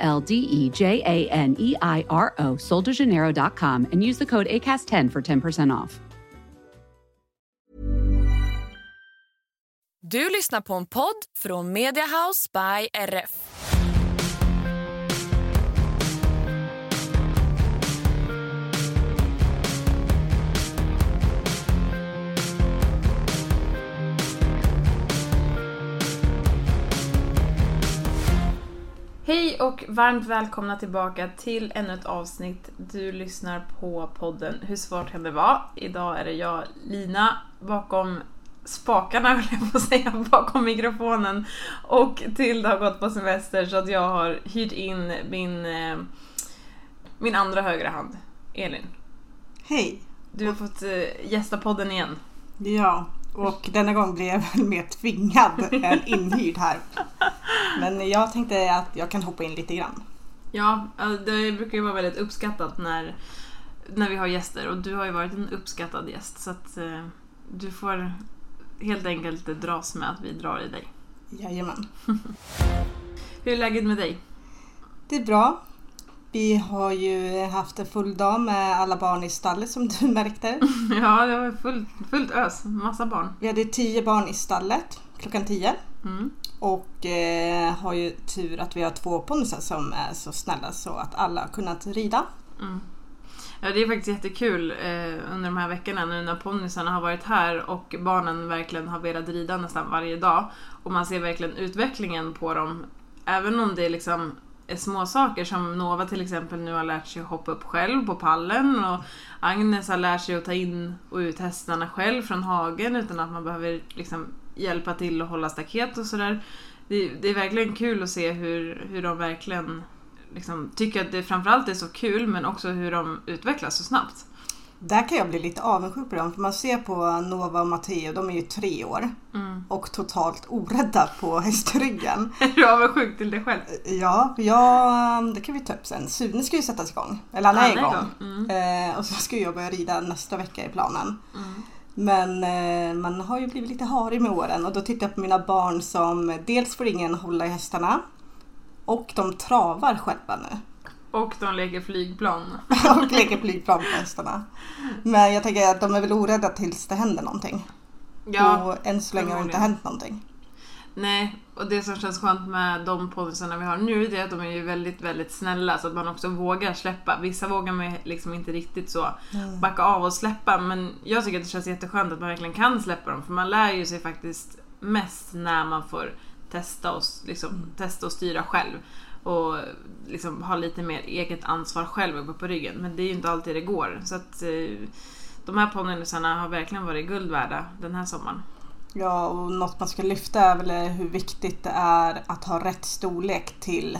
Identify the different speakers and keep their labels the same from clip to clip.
Speaker 1: L D E J A N E I R O, soldejaneiro.com, and use the code ACAST10 for 10% off.
Speaker 2: Du lyssnar på en podd från Media House by RF.
Speaker 3: Hej och varmt välkomna tillbaka till ännu ett avsnitt. Du lyssnar på podden Hur svårt kan det vara? Idag är det jag, Lina, bakom spakarna höll jag på att säga, bakom mikrofonen. Och Tilda har gått på semester så att jag har hyrt in min, eh, min andra högra hand, Elin.
Speaker 4: Hej!
Speaker 3: Du har fått eh, gästa podden igen.
Speaker 4: Ja, och denna gång blev jag väl mer tvingad än inhyrd här. Men jag tänkte att jag kan hoppa in lite grann.
Speaker 3: Ja, eh, det brukar ju vara väldigt uppskattat när, när vi har gäster och du har ju varit en uppskattad gäst så att eh, du får helt enkelt dras med att vi drar i dig.
Speaker 4: Jajamän.
Speaker 3: Hur är läget med dig?
Speaker 4: Det är bra. Vi har ju haft en full dag med alla barn i stallet som du märkte.
Speaker 3: Ja, det var fullt, fullt ös. Massa barn.
Speaker 4: Vi hade tio barn i stallet klockan tio.
Speaker 3: Mm.
Speaker 4: Och eh, har ju tur att vi har två ponnyer som är så snälla så att alla har kunnat rida.
Speaker 3: Mm. Ja, det är faktiskt jättekul eh, under de här veckorna nu när ponnysarna har varit här och barnen verkligen har velat rida nästan varje dag. Och man ser verkligen utvecklingen på dem. Även om det liksom är små saker som Nova till exempel nu har lärt sig att hoppa upp själv på pallen och Agnes har lärt sig att ta in och ut hästarna själv från hagen utan att man behöver liksom hjälpa till och hålla staket och sådär. Det, det är verkligen kul att se hur, hur de verkligen liksom, tycker att det framförallt är så kul men också hur de utvecklas så snabbt.
Speaker 4: Där kan jag bli lite avundsjuk på dem för man ser på Nova och Matteo, de är ju tre år
Speaker 3: Mm.
Speaker 4: och totalt orädda på hästryggen.
Speaker 3: Är du avundsjuk till dig själv?
Speaker 4: Ja, ja, det kan vi ta upp sen. Sune ska ju sättas igång. Eller han är
Speaker 3: Ja,
Speaker 4: igång.
Speaker 3: igång.
Speaker 4: Eh, och så ska jag börja rida nästa vecka i planen.
Speaker 3: Mm.
Speaker 4: Men eh, man har ju blivit lite harig med åren och då tittar jag på mina barn som dels får ingen hålla i hästarna och de travar själva nu.
Speaker 3: Och de leker flygplan.
Speaker 4: och leker flygplan på hästarna. Men jag tänker att de är väl orädda tills det händer någonting.
Speaker 3: Ja,
Speaker 4: och än så länge har det inte hänt någonting.
Speaker 3: nej. Och det som känns skönt med de ponnysarna vi har nu det är att de är ju väldigt, väldigt snälla så att man också vågar släppa. Vissa vågar man liksom inte riktigt så backa av och släppa men jag tycker att det känns jätteskönt att man verkligen kan släppa dem för man lär ju sig faktiskt mest när man får testa och, liksom, testa och styra själv och liksom ha lite mer eget ansvar själv uppe på ryggen. Men det är ju inte alltid det går. Så att eh, de här ponnysarna har verkligen varit guld värda den här sommaren.
Speaker 4: Ja, och något man ska lyfta är väl hur viktigt det är att ha rätt storlek till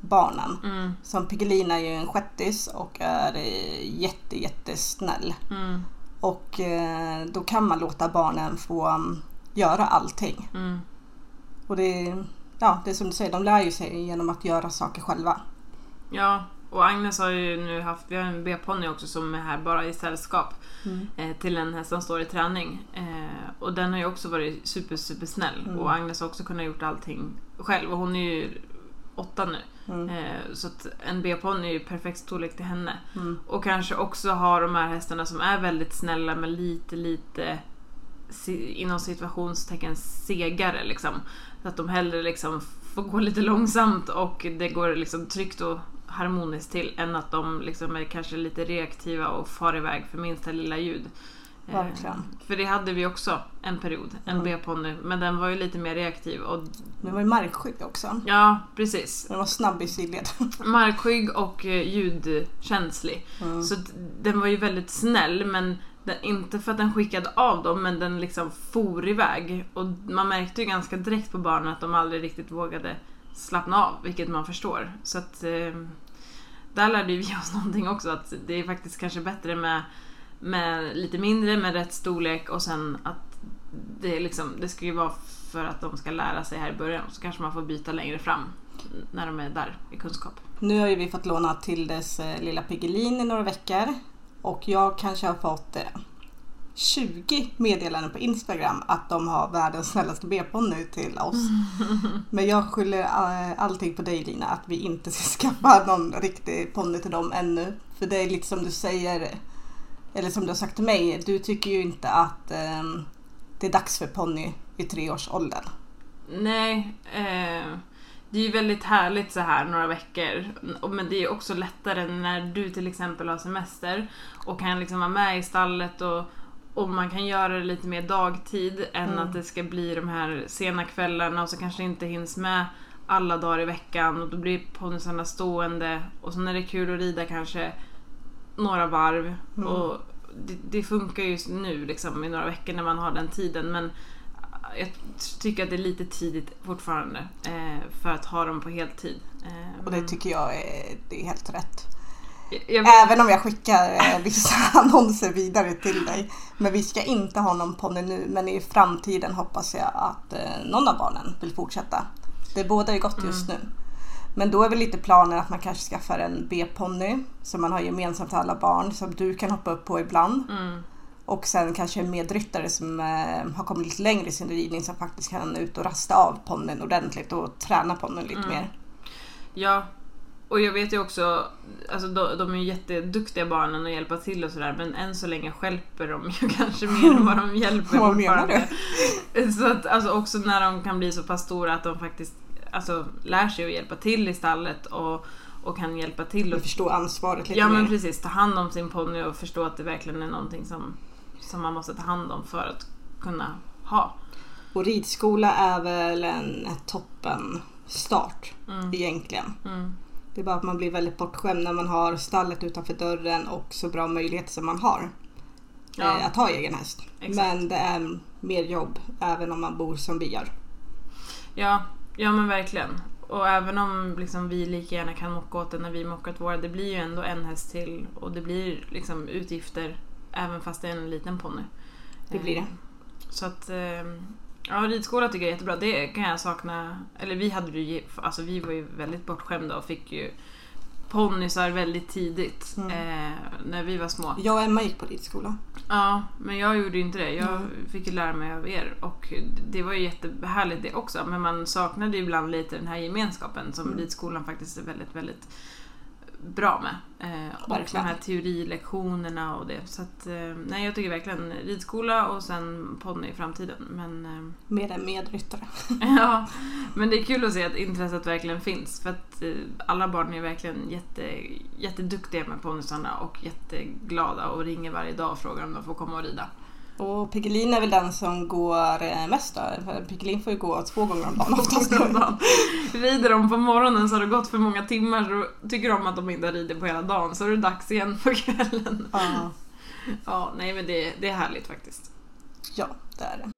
Speaker 4: barnen.
Speaker 3: Mm,
Speaker 4: Som Piggelina är ju en shettis och är eh, jätte, jättesnäll.
Speaker 3: mm,
Speaker 4: Och eh, då kan man låta barnen få um, göra allting.
Speaker 3: mm.
Speaker 4: Och det, ja, det är som du säger, de lär ju sig genom att göra saker själva.
Speaker 3: Ja, och Agnes har ju nu haft, vi har en B-ponny också som är här bara i sällskap eh, till en häst som står i träning. Eh, och den har ju också varit super, super snäll och Agnes har också kunnat gjort allting själv och hon är ju åtta nu. Eh, så att en B-ponny är ju perfekt storlek till henne. Och kanske också ha de här hästarna som är väldigt snälla men lite, lite inom situationstecken segare liksom. Så att de hellre liksom får gå lite långsamt och det går liksom tryggt och harmoniskt till än att de liksom är kanske lite reaktiva och far iväg för minsta lilla ljud. Eh,
Speaker 4: Verkligen.
Speaker 3: För det hade vi också en period, en
Speaker 4: Mm.
Speaker 3: B-ponny, men den var ju lite mer reaktiv och
Speaker 4: Det var ju markskygg också.
Speaker 3: ja, precis.
Speaker 4: Den var snabb i sidled.
Speaker 3: Markskygg och eh, ljudkänslig.
Speaker 4: Mm.
Speaker 3: Så den var ju väldigt snäll men den, inte för att den skickade av dem men den liksom for iväg. Och man märkte ju ganska direkt på barnen att de aldrig riktigt vågade slappna av, vilket man förstår. Så att eh, där lärde vi oss någonting också, att det är faktiskt kanske bättre med, med lite mindre, med rätt storlek och sen att det, liksom, det ska ju vara för att de ska lära sig här i början, så kanske man får byta längre fram när de är där i kunskap.
Speaker 4: Nu har ju vi fått låna Tildes eh, lilla Piggelin i några veckor och jag kanske har fått eh, 20 meddelanden på Instagram att de har världens snällaste B-ponny till oss. Men jag skyller eh, allting på dig Lina, att vi inte ska skaffa någon riktig ponny till dem ännu. För det är lite som du säger, eller som du har sagt till mig, du tycker ju inte att eh, det är dags för ponny i treårsåldern.
Speaker 3: Nej, eh, det är ju väldigt härligt så här några veckor. Men det är ju också lättare när du till exempel har semester och kan liksom vara med i stallet och, och man kan göra det lite mer dagtid än
Speaker 4: Mm.
Speaker 3: att det ska bli de här sena kvällarna och så kanske det inte hinns med alla dagar i veckan och då blir ponnysarna stående och så när det är kul att rida kanske några varv
Speaker 4: Mm.
Speaker 3: och det, det funkar ju nu liksom i några veckor när man har den tiden men jag tycker att det är lite tidigt fortfarande eh, för att ha dem på heltid. Eh,
Speaker 4: Och det tycker jag är, det är helt rätt.
Speaker 3: jag,
Speaker 4: Även om jag skickar eh, vissa annonser vidare till dig. Men vi ska inte ha någon ponny nu men i framtiden hoppas jag att någon av barnen vill fortsätta. Det båda är gott just nu. Men då är väl lite planen att man kanske skaffar en B-ponny som man har gemensamt till alla barn som du kan hoppa upp på ibland.
Speaker 3: mm,
Speaker 4: Och sen kanske en medryttare som eh, har kommit lite längre i sin ridning som faktiskt kan ut och rasta av ponnyn ordentligt och träna ponnyn lite mer.
Speaker 3: ja, och jag vet ju också, alltså de, de är ju jätteduktiga barnen att hjälpa till och sådär men än så länge hjälper de ju kanske mer än vad de hjälper
Speaker 4: Vad menar
Speaker 3: fortfarande. Så att alltså också när de kan bli så pass stora att de faktiskt alltså, lär sig att hjälpa till i stallet och, och kan hjälpa till
Speaker 4: Och
Speaker 3: och
Speaker 4: förstå ansvaret lite
Speaker 3: Ja
Speaker 4: mer.
Speaker 3: men precis, ta hand om sin ponny och förstå att det verkligen är någonting som, som man måste ta hand om för att kunna ha.
Speaker 4: Och ridskola är väl en toppen start
Speaker 3: Mm.
Speaker 4: egentligen.
Speaker 3: Mm.
Speaker 4: Det är bara att man blir väldigt bortskämd när man har stallet utanför dörren och så bra möjligheter som man har
Speaker 3: Ja.
Speaker 4: eh, att ha egen häst.
Speaker 3: Exakt.
Speaker 4: Men det är mer jobb även om man bor som vi gör.
Speaker 3: Ja, ja men verkligen. Och även om liksom vi lika gärna kan mocka åt det när vi mockat våra, det blir ju ändå en häst till och det blir liksom utgifter även fast det är en liten ponny.
Speaker 4: Det blir det.
Speaker 3: Eh, Så att, eh, ja ridskola tycker jag är jättebra. Det kan jag sakna, eller vi hade ju, alltså vi var ju väldigt bortskämda och fick ju ponnysar väldigt tidigt
Speaker 4: Mm.
Speaker 3: eh, när vi var små.
Speaker 4: Jag och Emma gick på ridskola.
Speaker 3: Ja, men jag gjorde ju inte det. Jag
Speaker 4: Mm.
Speaker 3: fick ju lära mig av er och det var ju jättehärligt det också. Men man saknade ju ibland lite den här gemenskapen som
Speaker 4: Mm.
Speaker 3: ridskolan faktiskt är väldigt, väldigt bra med. Eh, och de här teorilektionerna och det. Så att, eh, nej jag tycker verkligen ridskola och sen ponny i framtiden. Men, eh,
Speaker 4: Med en medryttare.
Speaker 3: ja, men det är kul att se att intresset verkligen finns. För att eh, alla barn är verkligen jätte, jätteduktiga med ponnysarna och jätteglada och ringer varje dag och frågar om de får komma och rida.
Speaker 4: Och Piggelin är väl den som går eh, mest då? Piggelin får ju gå två gånger om dagen oftast.
Speaker 3: Rider de på morgonen så har det gått för många timmar så tycker de att de inte har ridit på hela dagen så är det dags igen på kvällen.
Speaker 4: Ja,
Speaker 3: Ja, nej men det, det är härligt faktiskt.
Speaker 4: ja, det är det.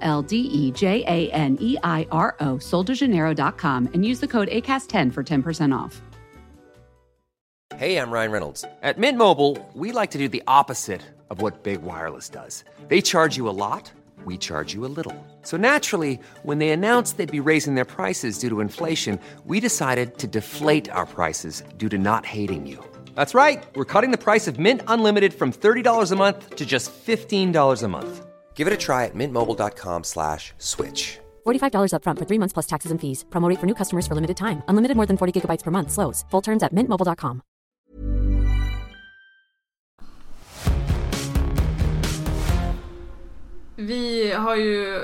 Speaker 1: L D E J A N E I R O, soldejaneiro.com, and use the code ACAST10 for 10% off.
Speaker 5: Hey, I'm Ryan Reynolds. At Mint Mobile, we like to do the opposite of what Big Wireless does. They charge you a lot, we charge you a little. So naturally, when they announced they'd be raising their prices due to inflation, we decided to deflate our prices due to not hating you. That's right. We're cutting the price of Mint Unlimited from $30 a month to just $15 a month. Give it a try at mintmobile.com slash switch.
Speaker 6: $45 upfront for three months plus taxes and fees. Promo rate for new customers for limited time. Unlimited more than 40 gigabytes per month. Slows. Full terms at mintmobile.com.
Speaker 3: Vi har ju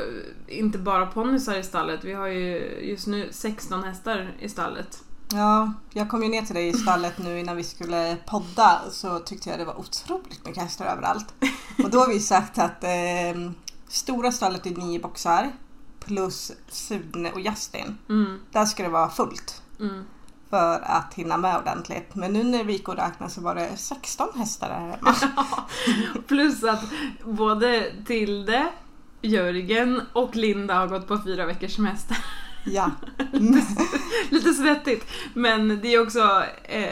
Speaker 3: inte bara ponnysar i stallet, vi har ju just nu 16 hästar i stallet.
Speaker 4: Ja, jag kom ju ner till dig i stallet nu innan vi skulle podda så tyckte jag det var otroligt mycket hästar överallt. Och då har vi sagt att eh, stora stallet är nio boxar plus Sune och Justin.
Speaker 3: Mm,
Speaker 4: Där ska det vara fullt
Speaker 3: mm.
Speaker 4: för att hinna med ordentligt. Men nu när vi gick och räknade så var det 16 hästar där hemma.
Speaker 3: Plus att både Tilde, Jörgen och Linda har gått på fyra veckors semester.
Speaker 4: Ja.
Speaker 3: Lite svettigt. Men det är också, eh,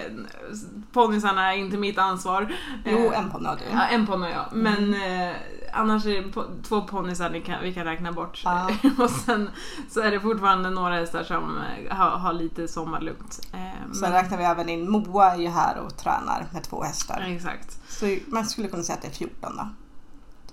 Speaker 3: ponnysarna är inte mitt ansvar.
Speaker 4: Jo,
Speaker 3: Eh,
Speaker 4: en ponny har du.
Speaker 3: Ja, en ponny ja. Men eh, annars är det po- två ponnysar vi kan, vi kan räkna bort.
Speaker 4: Ja.
Speaker 3: och sen så är det fortfarande några hästar som eh, har, har lite sommarlugnt. Eh,
Speaker 4: Sen räknar vi även in Moa är ju här och tränar med två
Speaker 3: Ja,
Speaker 4: hästar.
Speaker 3: Exakt.
Speaker 4: Så man skulle kunna säga att det är 14 då.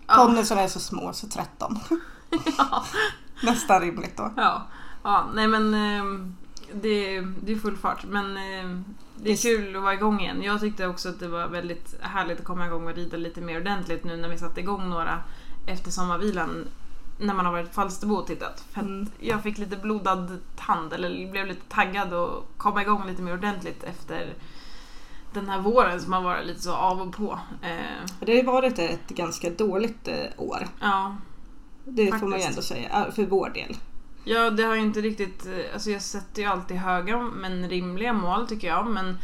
Speaker 3: Ja.
Speaker 4: Ponnysarna är så små så 13. Nästan rimligt då.
Speaker 3: Ja, ja nej men eh, det, det är full fart. Men eh, det är kul att vara igång igen. Jag tyckte också att det var väldigt härligt att komma igång och rida lite mer ordentligt nu när vi satte igång några efter sommarvilan. När man har varit i Falsterbo och tittat. För
Speaker 4: Mm.
Speaker 3: jag fick lite blodad tand, eller blev lite taggad och komma igång lite mer ordentligt efter den här våren som har varit lite så av och på. Eh,
Speaker 4: Det har varit ett ganska dåligt eh, år.
Speaker 3: ja,
Speaker 4: Det får man ju
Speaker 3: Faktiskt.
Speaker 4: ändå säga, för vår del.
Speaker 3: Ja, det har ju inte riktigt... eh, Alltså jag sätter ju alltid höga men rimliga mål tycker jag. Men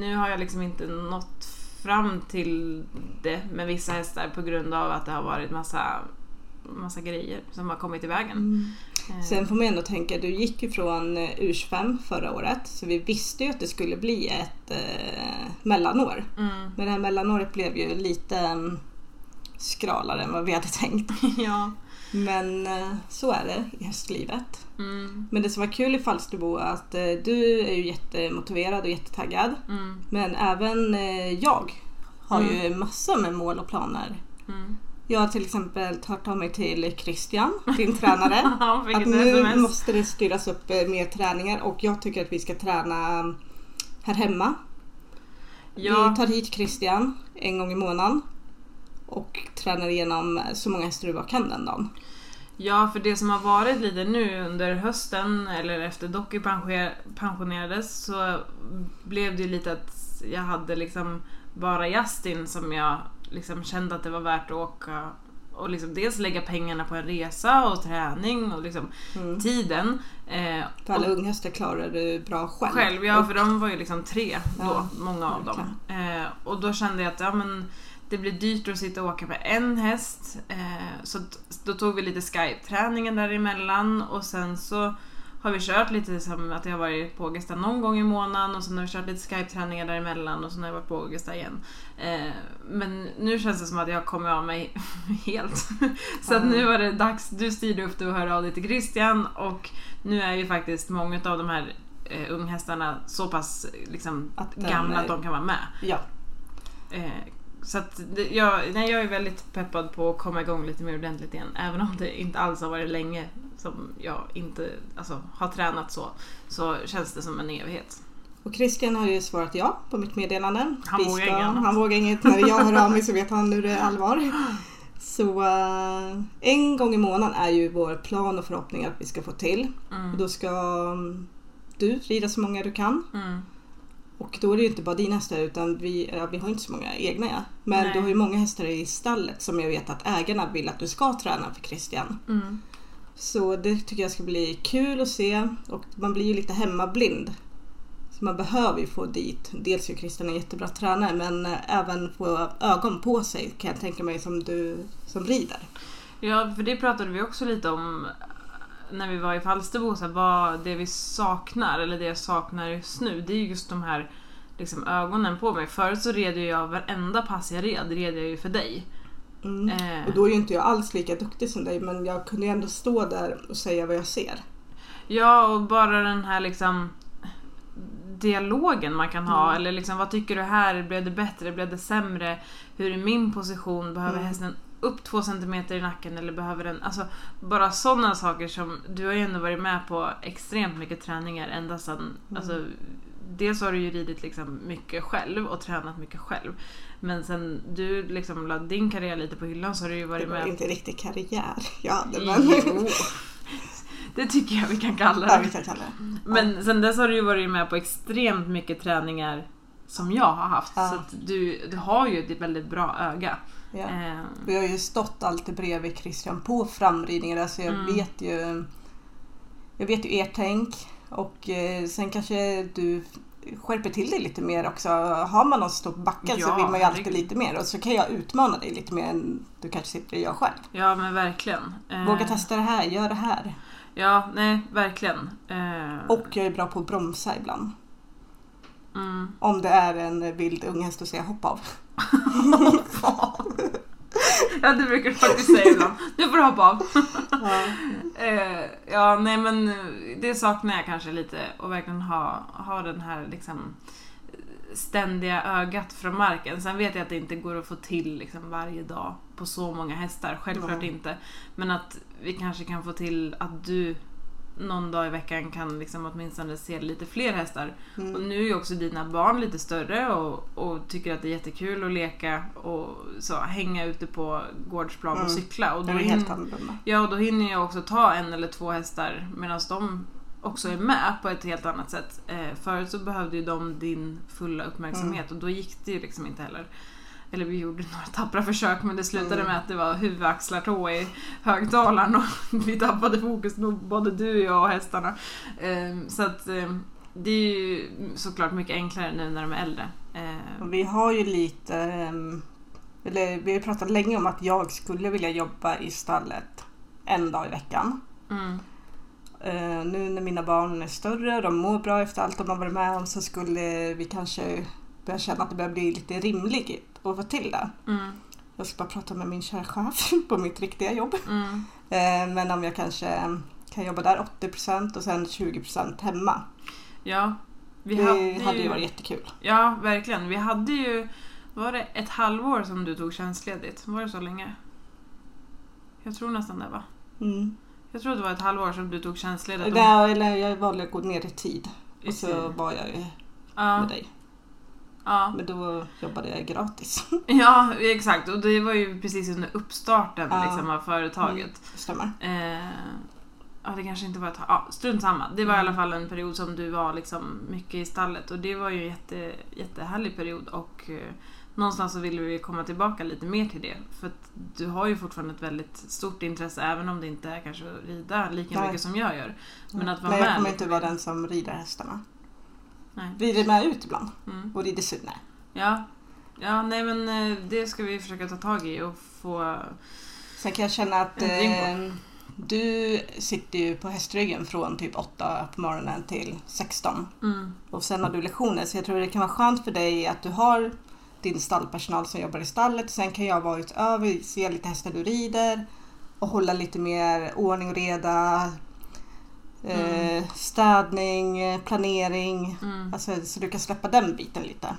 Speaker 3: nu har jag liksom inte nått fram till det med vissa hästar på grund av att det har varit massa, massa grejer som har kommit i vägen. Eh,
Speaker 4: Sen får man ändå tänka, du gick ju från eh, UR25 förra året så vi visste ju att det skulle bli ett eh, mellanår.
Speaker 3: Mm,
Speaker 4: Men det här mellanåret blev ju lite mm, skralare än vad vi hade tänkt.
Speaker 3: ja.
Speaker 4: Men eh, så är det i hästlivet.
Speaker 3: Mm,
Speaker 4: Men det som var kul i Falsterbo är att eh, du är ju jättemotiverad och jättetaggad.
Speaker 3: mm,
Speaker 4: Men även eh, jag har ju massor med mål och planer.
Speaker 3: mm.
Speaker 4: Jag har till exempel hört av mig till Christian, din tränare. Att nu måste det styras upp mer träningar och jag tycker att vi ska träna mm, här hemma.
Speaker 3: Ja,
Speaker 4: Vi tar hit Christian en gång i månaden och tränar igenom så många hästar du bara kan den dagen.
Speaker 3: Ja, för det som har varit lite nu under hösten, eller efter Docky pensioner- pensionerades, så blev det lite att jag hade liksom bara Justin som jag liksom kände att det var värt att åka och liksom dels lägga pengarna på en resa och träning och liksom tiden. Eh,
Speaker 4: För alla unghästar klarar du bra själv.
Speaker 3: själv, ja
Speaker 4: Och-
Speaker 3: för de var ju liksom tre då,
Speaker 4: Ja,
Speaker 3: många av dem. Eh, och då kände jag att ja, men det blir dyrt att sitta och åka med en häst. Eh, så då tog vi lite Skype-träningen däremellan och sen så har vi kört lite som att jag har varit på Augusta någon gång i månaden och sen har vi kört lite Skype-träningar däremellan och sen har jag varit på Augusta igen. Eh, men nu känns det som att jag kommer av mig helt. så att nu var det dags, du styrde upp det och hörde av dig till Christian och nu är ju faktiskt många av de här eh, unghästarna så pass liksom,
Speaker 4: Att den
Speaker 3: gamla
Speaker 4: är-
Speaker 3: att de kan vara med.
Speaker 4: Ja.
Speaker 3: Så att jag, nej, jag är väldigt peppad på att komma igång lite mer ordentligt igen. Även om det inte alls har varit länge som jag inte alltså, har tränat så, så känns det som en evighet.
Speaker 4: Och Christian har ju svarat ja på mitt meddelande.
Speaker 3: Han
Speaker 4: Vi
Speaker 3: vågar inget annat.
Speaker 4: Han vågar inget. När jag hör av mig så vet han nu det är allvar. Så eh, en gång i månaden är ju vår plan och förhoppning att vi ska få till. Och då ska mm, du rida så många du kan.
Speaker 3: Mm.
Speaker 4: Och då är det ju inte bara dina hästar utan vi, ja, vi har inte så många egna ja. Men
Speaker 3: Nej.
Speaker 4: du har ju många hästar i stallet som jag vet att ägarna vill att du ska träna för Christian.
Speaker 3: Mm.
Speaker 4: Så det tycker jag ska bli kul att se och man blir ju lite hemmablind. Så man behöver ju få dit, dels är Christian en jättebra tränare men eh, även få ögon på sig kan jag tänka mig som du som rider.
Speaker 3: Ja, för det pratade vi också lite om när vi var i Falsterbo, så här, vad det vi saknar, eller det jag saknar just nu, det är ju just de här liksom, ögonen på mig. Förut så red jag varenda pass jag red, red jag ju för dig.
Speaker 4: Mm.
Speaker 3: Eh.
Speaker 4: Och då är ju inte jag alls lika duktig som dig men jag kunde ju ändå stå där och säga vad jag ser.
Speaker 3: Ja, och bara den här liksom dialogen man kan ha,
Speaker 4: Mm.
Speaker 3: eller liksom vad tycker du här, blev det bättre, blev det sämre? Hur är min position, behöver
Speaker 4: Mm.
Speaker 3: hästen upp två centimeter i nacken eller behöver den, alltså bara sådana saker som, du har ju ändå varit med på extremt mycket träningar ända sedan,
Speaker 4: Mm.
Speaker 3: alltså dels har du ju ridit liksom mycket själv och tränat mycket själv. Men sen du liksom la din karriär lite på hyllan så har du ju
Speaker 4: Det
Speaker 3: varit
Speaker 4: var
Speaker 3: med...
Speaker 4: inte riktigt karriär jag hade men...
Speaker 3: Jo. Det tycker jag vi kan kalla
Speaker 4: ja,
Speaker 3: det.
Speaker 4: vi kan kalla det.
Speaker 3: Men sen dess har du ju varit med på extremt mycket träningar som jag har haft.
Speaker 4: Ja.
Speaker 3: Så du, du har ju ett väldigt bra öga.
Speaker 4: Ja.
Speaker 3: Eh,
Speaker 4: Vi har ju stått alltid bredvid Christian på framridningar där så jag
Speaker 3: Mm.
Speaker 4: vet ju Jag vet ju ert tänk och eh, sen kanske du skärper till dig lite mer också. Har man någon står på backen så
Speaker 3: Ja,
Speaker 4: vill man ju alltid lite mer och så kan jag utmana dig lite mer än du kanske sitter och gör själv.
Speaker 3: ja men verkligen. Eh,
Speaker 4: Våga testa det här, gör det här.
Speaker 3: Ja, nej verkligen. Eh,
Speaker 4: Och jag är bra på att bromsa ibland.
Speaker 3: Mm.
Speaker 4: Om det är en vild unghäst och säga hopp av.
Speaker 3: Ja det brukar du faktiskt säga ibland. Nu får du hoppa av.
Speaker 4: Ja.
Speaker 3: Eh, ja, nej men eh, det saknar jag kanske lite och verkligen ha, ha den här liksom ständiga ögat från marken. Sen vet jag att det inte går att få till liksom varje dag på så många hästar, självklart
Speaker 4: Nej.
Speaker 3: inte. Men att vi kanske kan få till att du någon dag i veckan kan liksom åtminstone se lite fler hästar.
Speaker 4: Mm.
Speaker 3: Och nu är ju också dina barn lite större och, och tycker att det är jättekul att leka och så, hänga ute på gårdsplan och
Speaker 4: Mm.
Speaker 3: cykla. Och
Speaker 4: Det
Speaker 3: då
Speaker 4: är helt annorlunda.
Speaker 3: Ja, och då hinner jag också ta en eller två hästar medan de också är med på ett helt annat sätt. Eh, förut så behövde ju de din fulla uppmärksamhet och då gick det ju liksom inte heller. Eller vi gjorde några tappra försök men det slutade
Speaker 4: Mm.
Speaker 3: med att det var huvud, axlar, tå i högtalaren och vi tappade fokus nog både du, jag och hästarna. Eh, så att eh, det är ju såklart mycket enklare nu när de är äldre. Eh,
Speaker 4: Och vi har ju lite, ehm, eller vi har pratat länge om att jag skulle vilja jobba i stallet en dag i veckan.
Speaker 3: mm,
Speaker 4: Eh, nu när mina barn är större och de mår bra efter allt de har varit med om så skulle vi kanske börja känna att det börjar bli lite rimligt att få till det.
Speaker 3: mm,
Speaker 4: Jag ska bara prata med min kära chef på mitt riktiga jobb.
Speaker 3: mm.
Speaker 4: Eh, men om jag kanske kan jobba där 80% och sen 20% hemma.
Speaker 3: Ja. Vi
Speaker 4: Det
Speaker 3: hade,
Speaker 4: hade ju varit jättekul.
Speaker 3: Ja, verkligen. Vi hade ju... Var det ett halvår som du tog tjänstledigt? Var det så länge? Jag tror nästan det va?
Speaker 4: Mm.
Speaker 3: Jag tror det var ett halvår som du tog tjänstledigt.
Speaker 4: Nej, eller jag valde att gå ner i tid. Och så var jag ju
Speaker 3: ja,
Speaker 4: med dig.
Speaker 3: Ja.
Speaker 4: Men då jobbade jag gratis.
Speaker 3: ja, exakt. Och det var ju precis under uppstarten
Speaker 4: Ja.
Speaker 3: liksom, av företaget.
Speaker 4: Stämmer.
Speaker 3: Eh, ja, det kanske inte var ett ja, Strunt samma. Det var i alla fall en period som du var liksom mycket i stallet och det var ju en jätte, jättehärlig period och eh, någonstans så ville vi komma tillbaka lite mer till det. För att du har ju fortfarande ett väldigt stort intresse även om det inte är kanske att rida lika
Speaker 4: Nej.
Speaker 3: mycket som jag gör. Men att vara
Speaker 4: Nej, jag kommer inte vara den som rider hästarna.
Speaker 3: Nej.
Speaker 4: Rider med ut ibland
Speaker 3: Mm.
Speaker 4: och rider. Nej.
Speaker 3: Ja. ja, nej men eh, det ska vi försöka ta tag i och få...
Speaker 4: Sen kan jag känna att eh, du sitter ju på hästryggen från typ 8 på morgonen till 16.
Speaker 3: Mm.
Speaker 4: Och sen har du lektioner så jag tror det kan vara skönt för dig att du har din stallpersonal som jobbar i stallet. Sen kan jag vara utöver, se lite hästar du rider och hålla lite mer ordning och reda. Eh, städning, eh, planering.
Speaker 3: Mm.
Speaker 4: Alltså, så du kan släppa den biten lite.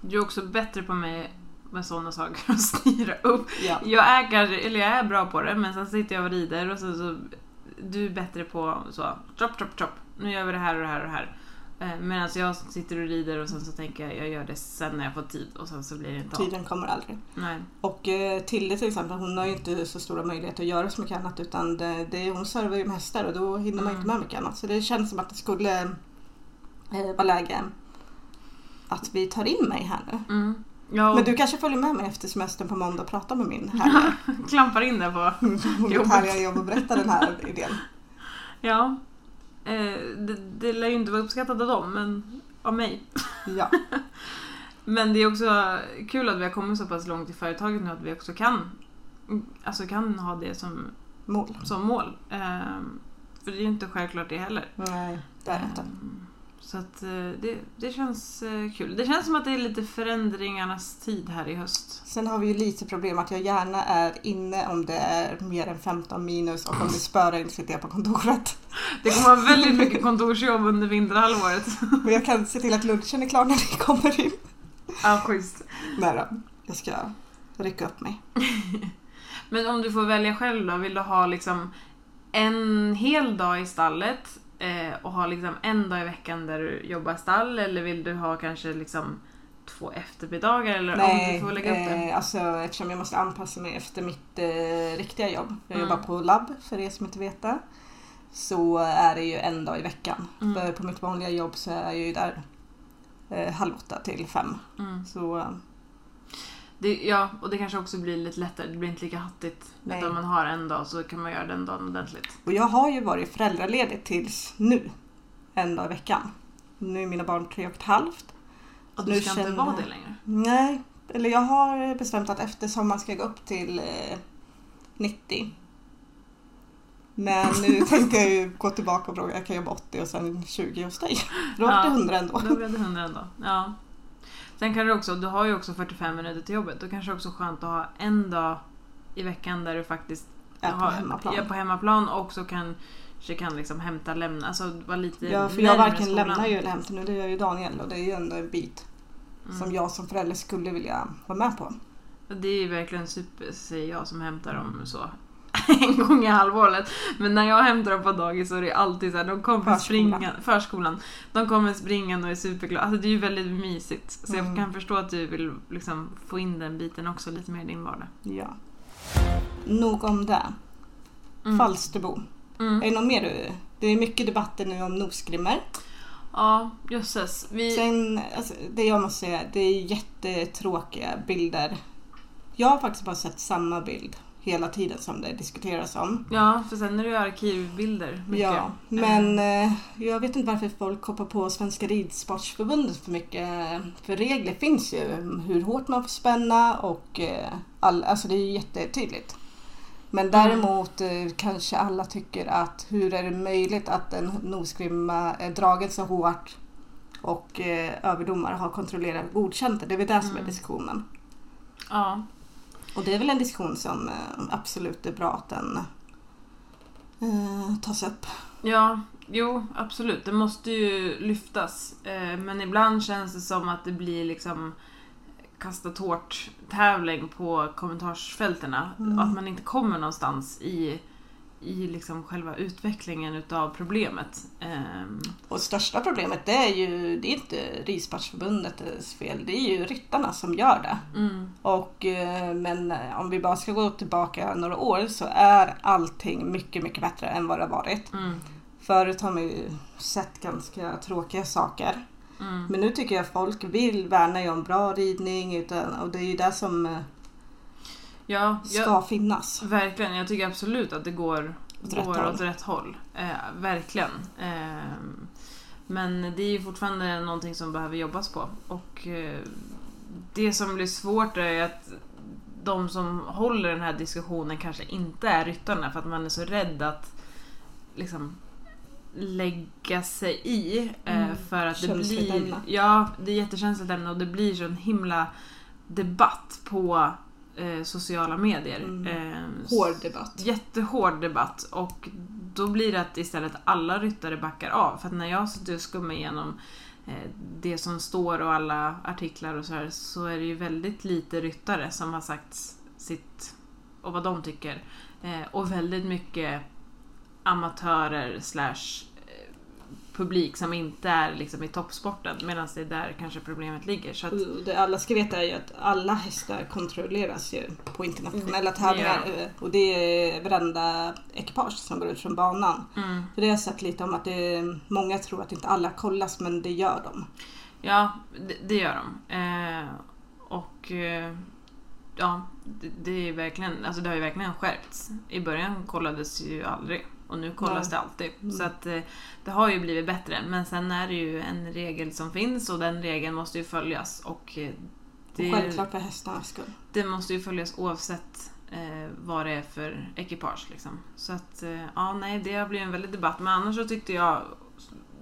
Speaker 3: Du är också bättre på mig med sådana saker att styra upp.
Speaker 4: Ja.
Speaker 3: Jag är, kanske, eller jag är bra på det men sen sitter jag och rider och sen så du är bättre på så chop chop chop nu gör vi det här och det här och det här. Eh, Medan jag sitter och rider och sen så tänker jag jag gör det sen när jag får tid och sen så blir det inte av.
Speaker 4: Tiden kommer aldrig.
Speaker 3: Nej.
Speaker 4: Och eh, Tilde till exempel, hon har ju inte så stora möjligheter att göra så mycket annat utan det, det, hon servar ju med hästar och då hinner man ju inte med mycket annat. Så det känns som att det skulle eh, vara läge att vi tar in mig här nu.
Speaker 3: Mm. Ja, och
Speaker 4: Men du kanske följer med mig efter semestern på måndag och pratar med min härliga,
Speaker 3: klampar in där på...
Speaker 4: mitt
Speaker 3: Jobbet.
Speaker 4: härliga jobb och berättar den här idén.
Speaker 3: Ja. Eh, det, det lär ju inte vara uppskattat av dem men av mig.
Speaker 4: Ja,
Speaker 3: Men det är också kul att vi har kommit så pass långt i företaget nu att vi också kan, alltså kan ha det som,
Speaker 4: mål.
Speaker 3: som mål. Ehm, för det är ju inte självklart det heller.
Speaker 4: Nej, det är det inte.
Speaker 3: Så att eh, det, det känns eh, kul. Det känns som att det är lite förändringarnas tid här i höst.
Speaker 4: Sen har vi ju lite problem att jag gärna är inne om det är mer än 15 minus och om det spöregn sitter jag på kontoret.
Speaker 3: Det kommer vara väldigt mycket kontorsjobb under vinterhalvåret.
Speaker 4: Och jag kan se till att lunchen är klar när ni kommer in.
Speaker 3: Ja, schysst.
Speaker 4: Nej då, jag ska rycka upp mig.
Speaker 3: Men om du får välja själv då, vill du ha liksom en hel dag i stallet eh, och ha liksom en dag i veckan där du jobbar stall eller vill du ha kanske liksom två eftermiddagar eller om du får lägga upp det?
Speaker 4: eh, alltså eftersom jag måste anpassa mig efter mitt eh, riktiga jobb. Jag
Speaker 3: Mm.
Speaker 4: jobbar på labb för er som inte vet det. Så är det ju en dag i veckan.
Speaker 3: Mm.
Speaker 4: För på mitt vanliga jobb så är jag ju där eh, halv åtta till fem.
Speaker 3: Mm.
Speaker 4: Så
Speaker 3: Det, ja, och det kanske också blir lite lättare. Det blir inte lika hattigt.
Speaker 4: Nej.
Speaker 3: Utan man har en dag så kan man göra den dagen ordentligt.
Speaker 4: Och jag har ju varit föräldraledig tills nu. En dag i veckan. Nu är mina barn tre och ett halvt.
Speaker 3: Och
Speaker 4: Nu
Speaker 3: du ska inte
Speaker 4: känner-
Speaker 3: vara det längre.
Speaker 4: Nej, eller jag har bestämt att efter sommaren ska jag gå upp till eh, 90. Men nu tänkte jag ju gå tillbaka och fråga, jag kan jobba 80 och sen 20 hos dig. Då var det
Speaker 3: Ja,
Speaker 4: 100 ändå.
Speaker 3: Då blev det 100 ändå. Ja. Sen kan du också, du har ju också 45 minuter till jobbet. Då kanske det också är skönt att ha en dag i veckan där du faktiskt
Speaker 4: Är på
Speaker 3: har-
Speaker 4: hemmaplan.
Speaker 3: är på hemmaplan och också kan, kanske kan liksom hämta lämna, alltså vara lite
Speaker 4: Ja, för jag varken
Speaker 3: skolan.
Speaker 4: lämnar ju eller hämtar nu, det gör ju Daniel och det är ju ändå en bit
Speaker 3: Mm.
Speaker 4: som jag som förälder skulle vilja vara med på.
Speaker 3: Det är ju verkligen super, säger jag som hämtar dem så en gång i halvåret. Men när jag hämtar dem på dagis så är det alltid så här, de kommer
Speaker 4: Förskolan.
Speaker 3: springa, förskolan. De kommer springande och är superglada. Alltså det är ju väldigt mysigt. Så
Speaker 4: Mm.
Speaker 3: jag kan förstå att du vill liksom få in den biten också lite mer i din vardag.
Speaker 4: Ja. Nog om det.
Speaker 3: Mm.
Speaker 4: Falsterbo.
Speaker 3: Mm.
Speaker 4: Är det något mer du... Det är mycket debatter nu om nosgrimmer.
Speaker 3: Ja, jösses. Vi...
Speaker 4: Sen, alltså, det jag måste säga, det är jättetråkiga bilder. Jag har faktiskt bara sett samma bild hela tiden som det diskuteras om.
Speaker 3: Ja, för sen är det ju arkivbilder. Mycket.
Speaker 4: Ja, men eh, jag vet inte varför folk hoppar på Svenska Ridsportsförbundet för mycket. För regler finns ju hur hårt man får spänna och eh, all, alltså det är ju jättetydligt. Men däremot eh, kanske alla tycker att hur är det möjligt att en nosgrimma är dragen så hårt och eh, överdomare har kontrollerat och godkänt det. Det är väl det som är diskussionen.
Speaker 3: Ja,
Speaker 4: Och det är väl en diskussion som eh, absolut är bra att den eh, tas upp.
Speaker 3: Ja, jo absolut. Det måste ju lyftas. Eh, Men ibland känns det som att det blir liksom kasta tårt tävling på kommentarsfälterna.
Speaker 4: Mm.
Speaker 3: Att man inte kommer någonstans i, i liksom själva utvecklingen utav problemet. Ehm,
Speaker 4: Och största problemet det är ju, det är inte Ridsportsförbundets fel, det är ju ryttarna som gör det.
Speaker 3: mm,
Speaker 4: Och, eh, men eh, om vi bara ska gå tillbaka några år så är allting mycket, mycket bättre än vad det har varit.
Speaker 3: mm,
Speaker 4: Förut har man ju sett ganska tråkiga saker.
Speaker 3: mm.
Speaker 4: Men nu tycker jag folk vill värna om bra ridning utan, och det är ju det som eh,
Speaker 3: Ja,
Speaker 4: ska
Speaker 3: jag,
Speaker 4: finnas.
Speaker 3: verkligen. Jag tycker absolut att det går,
Speaker 4: Åt rätt
Speaker 3: går
Speaker 4: håll.
Speaker 3: åt rätt håll. Eh, verkligen. Ehm, men det är ju fortfarande någonting som behöver jobbas på. Och eh, det som blir svårt är att de som håller den här diskussionen kanske inte är ryttarna för att man är så rädd att liksom lägga sig i. eh,
Speaker 4: Mm.
Speaker 3: För att det blir... Ja, det är jättekänsligt ämne och det blir så en himla debatt på eh, sociala medier.
Speaker 4: Mm.
Speaker 3: Eh,
Speaker 4: Hård debatt.
Speaker 3: Jättehård debatt och då blir det att istället alla ryttare backar av. För att när jag sitter och skummar igenom eh, det som står och alla artiklar och så här så är det ju väldigt lite ryttare som har sagt sitt och vad de tycker. Eh, och väldigt mycket amatörer slash publik som inte är liksom i toppsporten medan det är där kanske problemet ligger. Så att,
Speaker 4: Och Det alla ska veta är ju att alla hästar kontrolleras ju på internationella
Speaker 3: Mm,
Speaker 4: tävlingar. eh, Och det är varenda ekipage som går ut från banan.
Speaker 3: mm.
Speaker 4: För det har jag sett lite om att det många tror att inte alla kollas men det gör de.
Speaker 3: Ja, det, det gör de. Eh, och eh, ja, det, det är verkligen, alltså det har ju verkligen skärpts. I början kollades ju aldrig och nu kollas
Speaker 4: Nej.
Speaker 3: det alltid.
Speaker 4: Mm.
Speaker 3: Så att eh, det har ju blivit bättre. Men sen är det ju en regel som finns och den regeln måste ju följas. Och eh, det,
Speaker 4: Och självklart för hästarnas skull.
Speaker 3: det måste ju följas oavsett eh, vad det är för ekipage. Liksom. Så att, eh, ja nej, det har blivit en väldig debatt. Men annars så tyckte jag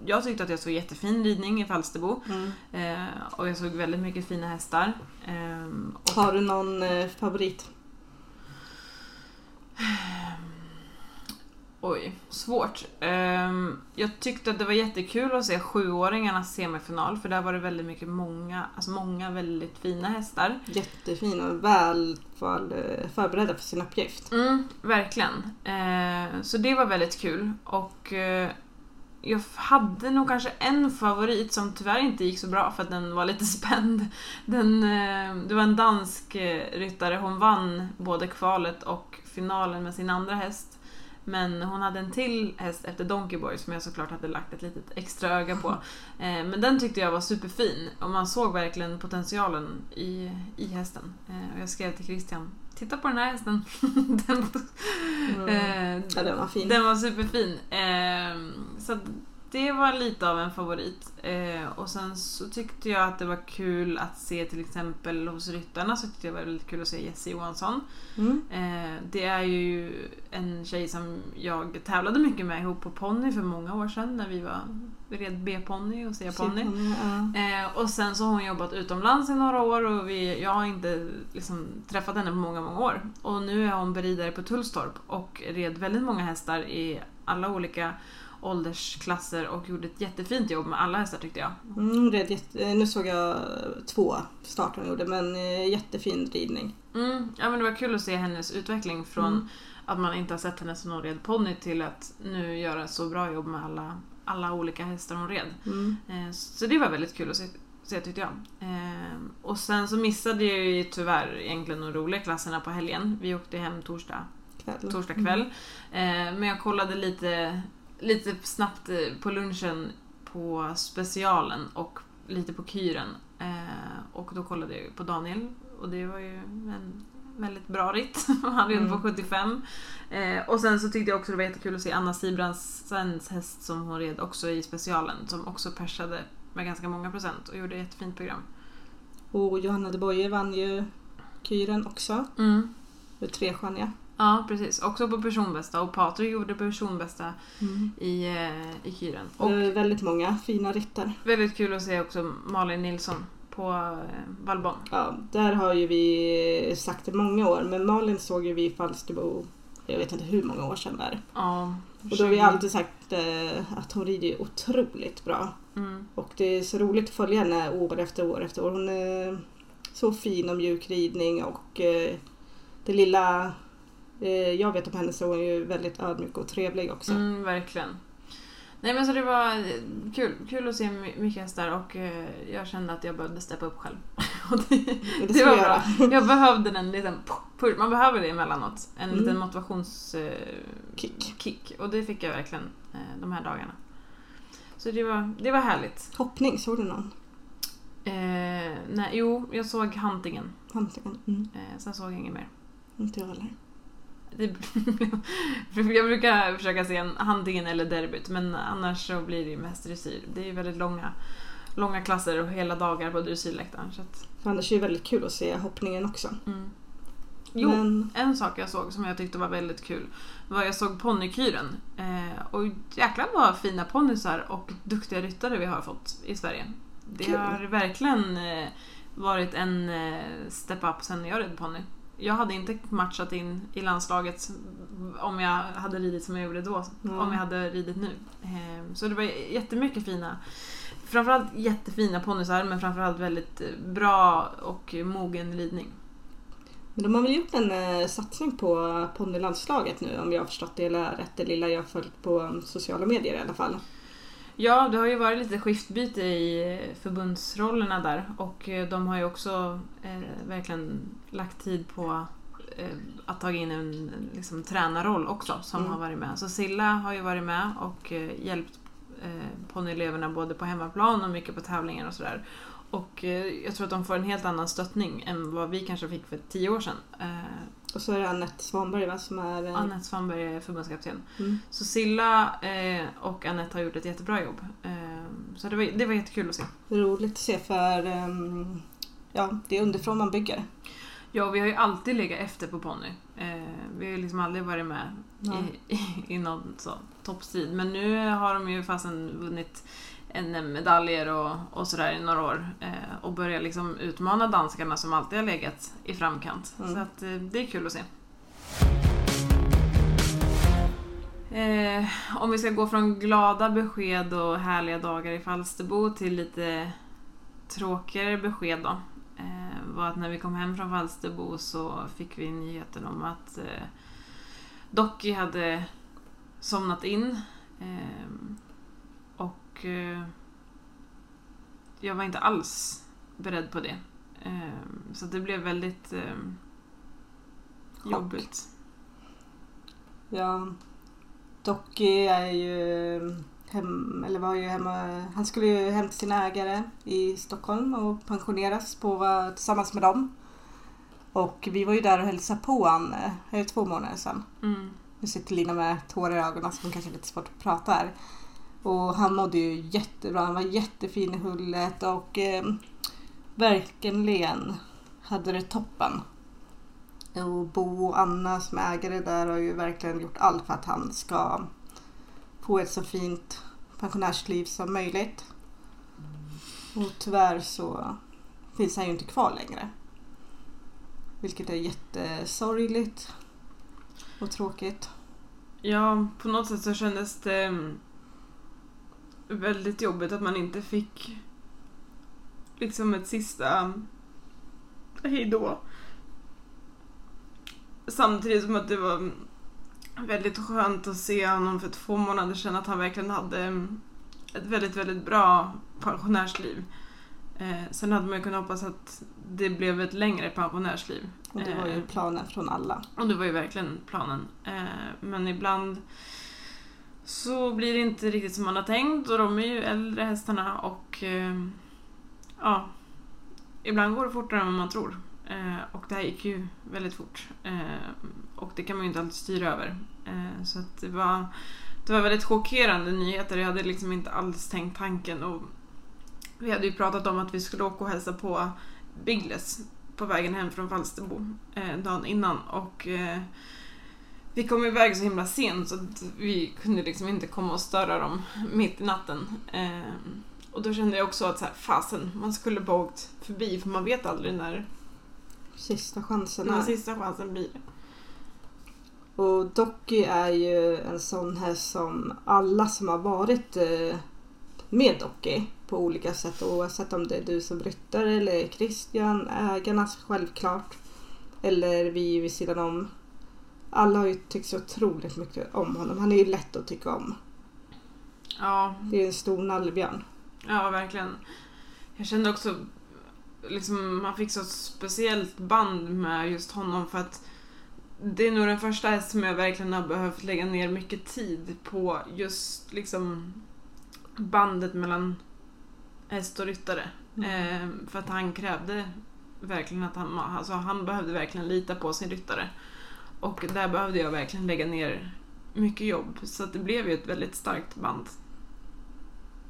Speaker 3: jag tyckte att jag såg jättefin ridning i Falsterbo.
Speaker 4: Mm.
Speaker 3: Eh, och jag såg väldigt mycket fina hästar. Ehm, och,
Speaker 4: Har du någon eh, favorit?
Speaker 3: Oj, svårt. Ehm, jag tyckte att det var jättekul att se sjuåringarnas semifinal för där var det väldigt mycket många, alltså många väldigt fina hästar.
Speaker 4: Jättefin och väl eh, förberedda för sin uppgift.
Speaker 3: Mm, verkligen. Eh, så det var väldigt kul. Och eh, jag hade nog kanske en favorit som tyvärr inte gick så bra för att den var lite spänd. Den, eh, det var en dansk eh, ryttare, hon vann både kvalet och finalen med sin andra häst. Men hon hade en till häst efter Donkey Boy som jag såklart hade lagt ett litet extra öga på. Eh, men den tyckte jag var superfin och man såg verkligen potentialen i, i hästen. Eh, och jag skrev till Christian, titta på den här hästen. den,
Speaker 4: Mm. Ja, den var fin.
Speaker 3: Den var superfin. Eh, så det var lite av en favorit. Eh, och sen så tyckte jag att det var kul att se till exempel hos ryttarna så tyckte jag det var väldigt kul att se Jessie Johansson.
Speaker 4: Mm.
Speaker 3: Eh, det är ju en tjej som jag tävlade mycket med ihop på ponny för många år sedan när vi var vi red B-ponny och C-ponny.
Speaker 4: Ja.
Speaker 3: Eh, och sen så har hon jobbat utomlands i några år och vi, jag har inte liksom, träffat henne på många, många år. Och nu är hon beridare på Tullstorp och red väldigt många hästar i alla olika åldersklasser och gjorde ett jättefint jobb med alla hästar tyckte jag.
Speaker 4: Mm, red jätte, nu såg jag två starter hon gjorde men eh, jättefin ridning.
Speaker 3: Mm, ja men det var kul att se hennes utveckling från
Speaker 4: Mm.
Speaker 3: att man inte har sett henne som någon red ponny till att nu göra så bra jobb med alla, alla olika hästar hon red.
Speaker 4: Mm.
Speaker 3: Eh, Så det var väldigt kul att se, se tyckte jag. Eh, Och sen så missade jag ju tyvärr egentligen de roliga klasserna på helgen. Vi åkte hem torsdag,
Speaker 4: Kväll.
Speaker 3: torsdag kväll. Eh, Men jag kollade lite, lite snabbt eh, på lunchen på specialen och lite på kyren. Eh, Och då kollade jag på Daniel och det var ju en väldigt bra ritt. Han red på
Speaker 4: Mm.
Speaker 3: 75. Eh, och sen så tyckte jag också det var jättekul att se Anna Sibransens häst som hon red också i specialen som också persade med ganska många procent och gjorde ett jättefint program.
Speaker 4: Och Johanna de Boye vann ju Kyren också.
Speaker 3: Mm.
Speaker 4: Med trestjärniga.
Speaker 3: Ja, precis. Också på personbästa och Patrik gjorde personbästa i, eh, i Kyren.
Speaker 4: Och väldigt många fina ryttar.
Speaker 3: väldigt kul att se också Malin Nilsson på eh, Valbon.
Speaker 4: Ja, där har ju vi sagt i många år men Malin såg ju vi i Falsterbo jag vet inte hur många år sedan där.
Speaker 3: Ja,
Speaker 4: Och då har vi alltid sagt eh, att hon rider otroligt bra.
Speaker 3: Mm.
Speaker 4: Och det är så roligt att följa henne år efter år efter år. Hon är så fin och mjuk ridning och eh, det lilla jag vet om henne så är hon ju väldigt ödmjuk och trevlig också.
Speaker 3: Mm, verkligen. Nej men så det var eh, kul, kul att se my- mycket hästar och eh, jag kände att jag behövde steppa upp själv. det,
Speaker 4: det
Speaker 3: det var bra. Jag behövde den liten push. Man behöver det emellanåt. En
Speaker 4: Mm.
Speaker 3: liten motivationskick. Eh,
Speaker 4: Kick.
Speaker 3: Och det fick jag verkligen eh, de här dagarna. Så det var, det var härligt.
Speaker 4: Hoppning, såg du någon?
Speaker 3: Eh, nej, jo, jag såg Hantingen.
Speaker 4: Antingen. Mm,
Speaker 3: Eh, sen såg jag inget mer.
Speaker 4: inte jag heller.
Speaker 3: Jag brukar försöka se en Hantingen eller derbyt men annars så blir det ju mest dressyr. Det är ju väldigt långa, långa klasser och hela dagar på dressyrläktaren. Så att,
Speaker 4: annars är det väldigt kul att se hoppningen också.
Speaker 3: mm. Jo,
Speaker 4: Men
Speaker 3: en sak jag såg som jag tyckte var väldigt kul var jag såg ponnykyren. Eh, och jäklar vad fina ponnysar och duktiga ryttare vi har fått i Sverige. Det
Speaker 4: Kul.
Speaker 3: har verkligen eh, varit en eh, step up sen jag red ponny. Jag hade inte matchat in i landslaget om jag hade ridit som jag gjorde då,
Speaker 4: Mm.
Speaker 3: om jag hade ridit nu. Eh, så det var jättemycket fina, framförallt jättefina ponnysar men framförallt väldigt eh, bra och mogen ridning.
Speaker 4: Men de har väl gjort en eh, satsning på ponnylandslaget nu om jag har förstått det eller rätt. Det lilla jag har följt på sociala medier i alla fall.
Speaker 3: Ja, det har ju varit lite skiftbyte i eh, förbundsrollerna där och eh, de har ju också eh, verkligen lagt tid på eh, att ta in en liksom, tränarroll också som
Speaker 4: Mm.
Speaker 3: har varit med. Så Silla har ju varit med och eh, hjälpt eh, ponnyeleverna både på hemmaplan och mycket på tävlingar och sådär. Och eh, jag tror att de får en helt annan stöttning än vad vi kanske fick för tio år sedan.
Speaker 4: Och så är det Anette Svanberg va, som är... eh,
Speaker 3: Anette Svanberg är förbundskapten.
Speaker 4: Mm.
Speaker 3: Så Silla eh, och Anette har gjort ett jättebra jobb. Eh, så det var, det var jättekul att se.
Speaker 4: Roligt att se för ehm, ja, det är underifrån man bygger.
Speaker 3: Ja, vi har ju alltid legat efter på ponny. Eh, vi har ju liksom aldrig varit med i, i, i någon så, toppstrid. Men nu har de ju fasen vunnit en medaljer och, och sådär i några år. Eh, och börjar liksom utmana danskarna som alltid har legat i framkant.
Speaker 4: Mm.
Speaker 3: Så att, eh, det är kul att se. Eh, om vi ska gå från glada besked och härliga dagar i Falsterbo till lite tråkigare besked då. Eh, var att när vi kom hem från Falsterbo så fick vi nyheten om att eh, Docky hade somnat in. Eh, och eh, jag var inte alls beredd på det. Eh, så det blev väldigt eh,
Speaker 4: Chock.
Speaker 3: jobbigt.
Speaker 4: Ja, Docky är ju hem, eller var ju hemma, han skulle ju hem till sina ägare i Stockholm och pensioneras på, tillsammans med dem. Och vi var ju där och hälsade på han, eh, det två månader sedan?
Speaker 3: Mm.
Speaker 4: Nu sitter Lina med tårar i ögonen så hon kanske är lite svårt att prata här. Och han mådde ju jättebra, han var jättefin i hullet och eh, verkligen hade det toppen. Och Bo och Anna som är ägare där har ju verkligen gjort allt för att han ska få ett så fint pensionärsliv som möjligt. Och tyvärr så finns han ju inte kvar längre. Vilket är jättesorgligt och tråkigt.
Speaker 3: Ja, på något sätt så kändes det mm, väldigt jobbigt att man inte fick liksom ett sista hejdå. Samtidigt som att det var väldigt skönt att se honom för två månader sedan att han verkligen hade ett väldigt, väldigt bra pensionärsliv. Eh, sen hade man ju kunnat hoppas att det blev ett längre pensionärsliv.
Speaker 4: Och det var ju
Speaker 3: Eh,
Speaker 4: planen från alla.
Speaker 3: och det var ju verkligen planen. Eh, men ibland så blir det inte riktigt som man har tänkt och de är ju äldre hästarna och eh, ja, ibland går det fortare än vad man tror. Eh, och det här gick ju väldigt fort. Eh, och det kan man ju inte alltid styra över. Eh, så att det var, det var väldigt chockerande nyheter. Jag hade liksom inte alls tänkt tanken. Och vi hade ju pratat om att vi skulle åka och hälsa på Biggles på vägen hem från Falsterbo eh, dagen innan och eh, vi kom iväg så himla sent så vi kunde liksom inte komma och störa dem mitt i natten. Eh, och då kände jag också att så här, fasen, man skulle bara åkt förbi för man vet aldrig när
Speaker 4: Sista chansen
Speaker 3: den
Speaker 4: är.
Speaker 3: sista chansen blir.
Speaker 4: Och Docky är ju en sån här som alla som har varit eh, med Docky på olika sätt oavsett om det är du som ryttare eller Christian, ägarna självklart eller vi vid sidan om. Alla har ju tyckt så otroligt mycket om honom. Han är ju lätt att tycka om.
Speaker 3: Ja,
Speaker 4: Det är en stor nallebjörn.
Speaker 3: Ja, verkligen. Jag kände också liksom man fick så speciellt band med just honom för att det är nog den första som jag verkligen har behövt lägga ner mycket tid på just liksom bandet mellan häst och ryttare. Eh, för att han krävde verkligen att han, alltså han behövde verkligen lita på sin ryttare. Och där behövde jag verkligen lägga ner mycket jobb. Så det blev ju ett väldigt starkt band.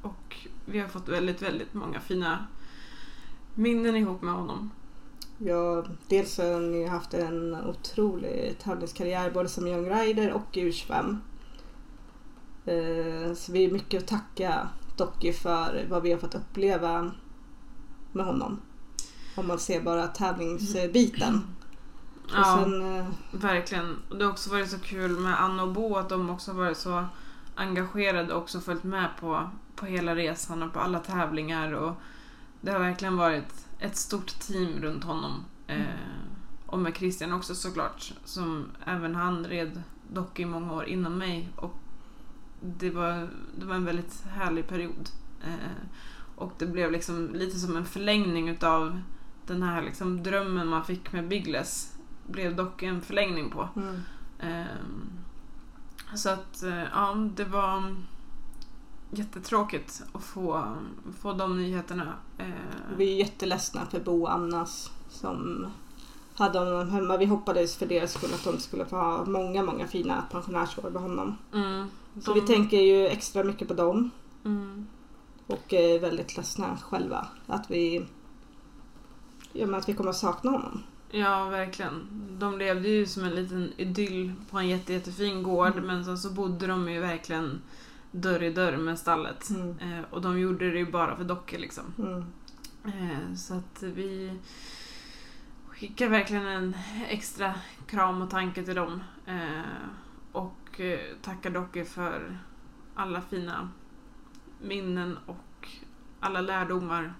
Speaker 3: Och vi har fått väldigt, väldigt många fina minnen ihop med honom.
Speaker 4: Ja, dels har ju haft en otrolig tävlingskarriär både som young rider och i U25. Eh, Så vi är mycket att tacka Docky för vad vi har fått uppleva med honom. Om man ser bara tävlingsbiten. Och
Speaker 3: Ja,
Speaker 4: sen, eh,
Speaker 3: verkligen. Och det har också varit så kul med Anna och Bo att de också varit så engagerade och också följt med på, på hela resan och på alla tävlingar. Och det har verkligen varit ett stort team runt honom. Eh, och med Christian också såklart, som även han red dock i många år innan mig. Och det var, det var en väldigt härlig period. Eh, och det blev liksom lite som en förlängning utav den här liksom drömmen man fick med Biggles. Blev dock en förlängning på.
Speaker 4: mm.
Speaker 3: Ehm, så att, eh, ja, det var jättetråkigt att få, få de nyheterna. Eh,
Speaker 4: Vi är jätteledsna för Bo och Annas som hade honom hemma. Vi hoppades för deras skull att de skulle få ha många, många fina pensionärsår med honom.
Speaker 3: mm,
Speaker 4: Så
Speaker 3: De-
Speaker 4: vi tänker ju extra mycket på dem.
Speaker 3: mm,
Speaker 4: Och är väldigt ledsna själva att vi, ja, att vi kommer att sakna honom.
Speaker 3: Ja, verkligen. De levde ju som en liten idyll på en jätte, jättefin gård
Speaker 4: Mm.
Speaker 3: men sen så bodde de ju verkligen dörr i dörr med stallet.
Speaker 4: Mm.
Speaker 3: Eh, och de gjorde det ju bara för dockor liksom.
Speaker 4: Mm.
Speaker 3: Eh, Så att vi skickar verkligen en extra kram och tanke till dem. Eh, Och eh, tackar Docke för alla fina minnen och alla lärdomar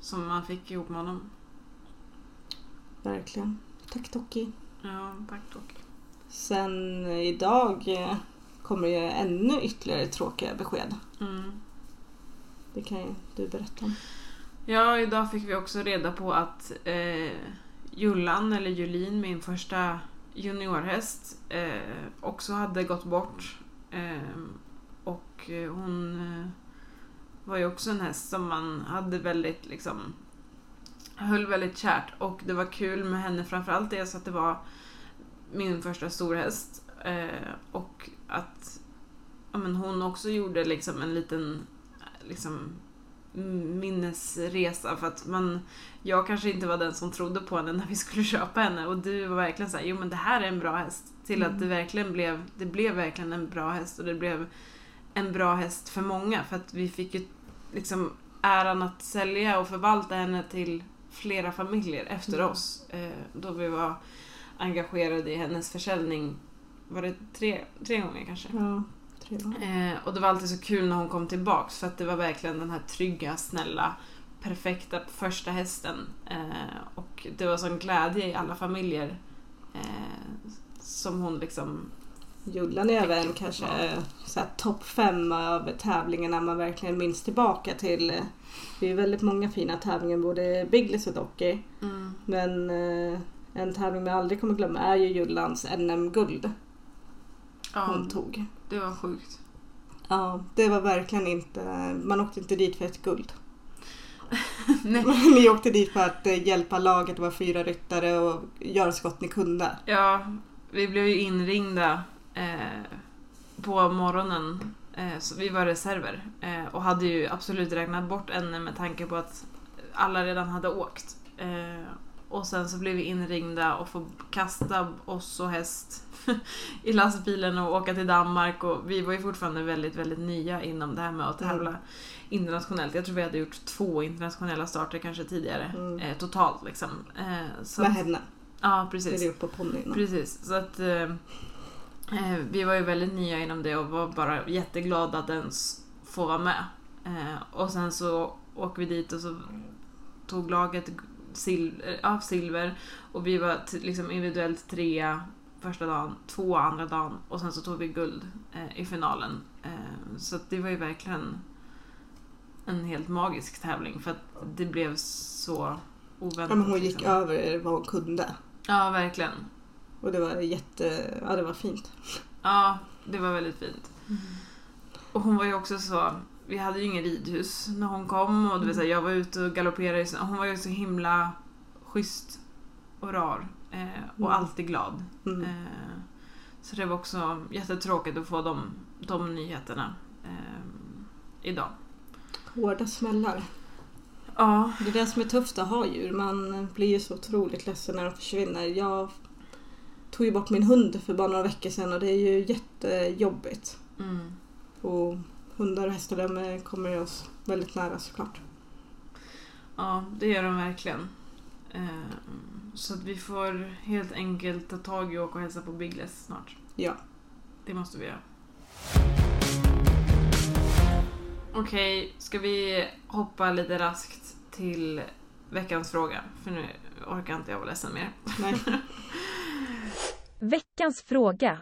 Speaker 3: som man fick ihop med honom.
Speaker 4: Verkligen. Tack Toki.
Speaker 3: Ja, tack Docke.
Speaker 4: Sen idag eh, kommer ju ännu ytterligare tråkiga besked.
Speaker 3: Mm.
Speaker 4: Det kan ju du berätta om.
Speaker 3: Ja, idag fick vi också reda på att eh, Jullan, eller Julin, min första juniorhäst, eh, också hade gått bort. Eh, och eh, hon eh, var ju också en häst som man hade väldigt liksom höll väldigt kärt och det var kul med henne framförallt dels att det var min första storhäst eh, och att ja, men hon också gjorde liksom en liten liksom minnesresa för att man, jag kanske inte var den som trodde på henne när vi skulle köpa henne och du var verkligen såhär, jo men det här är en bra häst. Till att det verkligen blev, det blev verkligen en bra häst och det blev en bra häst för många för att vi fick ju liksom äran att sälja och förvalta henne till flera familjer efter
Speaker 4: Mm.
Speaker 3: oss. Eh, då vi var engagerade i hennes försäljning, var det tre, tre gånger kanske?
Speaker 4: Ja, tre år.
Speaker 3: Eh, och det var alltid så kul när hon kom tillbaks för att det var verkligen den här trygga, snälla, perfekta första hästen. Eh, och det var sån glädje i alla familjer som hon liksom...
Speaker 4: Jullan är även kanske här topp fem av tävlingarna man verkligen minns tillbaka till. Det är väldigt många fina tävlingar, både Biggles och Docky.
Speaker 3: Mm,
Speaker 4: Men eh, en tävling man aldrig kommer glömma är ju Jullans NM-guld
Speaker 3: ja,
Speaker 4: hon tog.
Speaker 3: det var sjukt.
Speaker 4: Ja, det var verkligen inte, man åkte inte dit för ett guld.
Speaker 3: Nej.
Speaker 4: Ni åkte dit för att eh, hjälpa laget, det var fyra ryttare och göra så gott ni kunde.
Speaker 3: Ja, vi blev ju inringda eh, på morgonen. Eh, så vi var reserver eh, och hade ju absolut räknat bort en med tanke på att alla redan hade åkt. Eh, och sen så blev vi inringda och får kasta oss och häst i lastbilen och åka till Danmark och vi var ju fortfarande väldigt, väldigt nya inom det här med att tävla internationellt. Jag tror vi hade gjort två internationella starter kanske tidigare
Speaker 4: Mm.
Speaker 3: eh, totalt liksom. Eh, så
Speaker 4: Med henne.
Speaker 3: Ja,
Speaker 4: Det
Speaker 3: precis.
Speaker 4: är upp på ponnyn.
Speaker 3: Precis, så att eh, vi var ju väldigt nya inom det och var bara jätteglada att ens få vara med. Eh, och sen så åker vi dit och så tog laget sil- eh, ja, silver och vi var liksom individuellt trea första dagen, två andra dagen och sen så tog vi guld eh, i finalen. Eh, så det var ju verkligen en helt magisk tävling för att det blev så oväntat.
Speaker 4: Ja, men hon gick
Speaker 3: liksom.
Speaker 4: över vad hon kunde.
Speaker 3: Ja, verkligen.
Speaker 4: Och det var jätte, ja det var fint.
Speaker 3: Ja, det var väldigt fint. Och hon var ju också så, vi hade ju ingen ridhus när hon kom och du vet, så här, jag var ute och galopperade. Hon var ju så himla schysst och rar eh, och
Speaker 4: Mm.
Speaker 3: alltid glad.
Speaker 4: Mm.
Speaker 3: Eh, så det var också jättetråkigt att få de, de nyheterna eh, idag.
Speaker 4: Hårda smällar.
Speaker 3: Ja,
Speaker 4: Det är det som är tufft att ha djur. Man blir ju så otroligt ledsen när de försvinner. Jag tog ju bort min hund för bara några veckor sedan och det är ju jättejobbigt.
Speaker 3: mm.
Speaker 4: Och hundar och hästar de kommer ju oss väldigt nära såklart.
Speaker 3: ja det gör de verkligen. Eh, så att vi får helt enkelt ta tag i och åka och hälsa på Biggles snart.
Speaker 4: Ja.
Speaker 3: Det måste vi göra. Okej, ska vi hoppa lite raskt till veckans fråga? För nu orkar inte jag vara ledsen mer.
Speaker 4: Nej.
Speaker 7: Veckans fråga.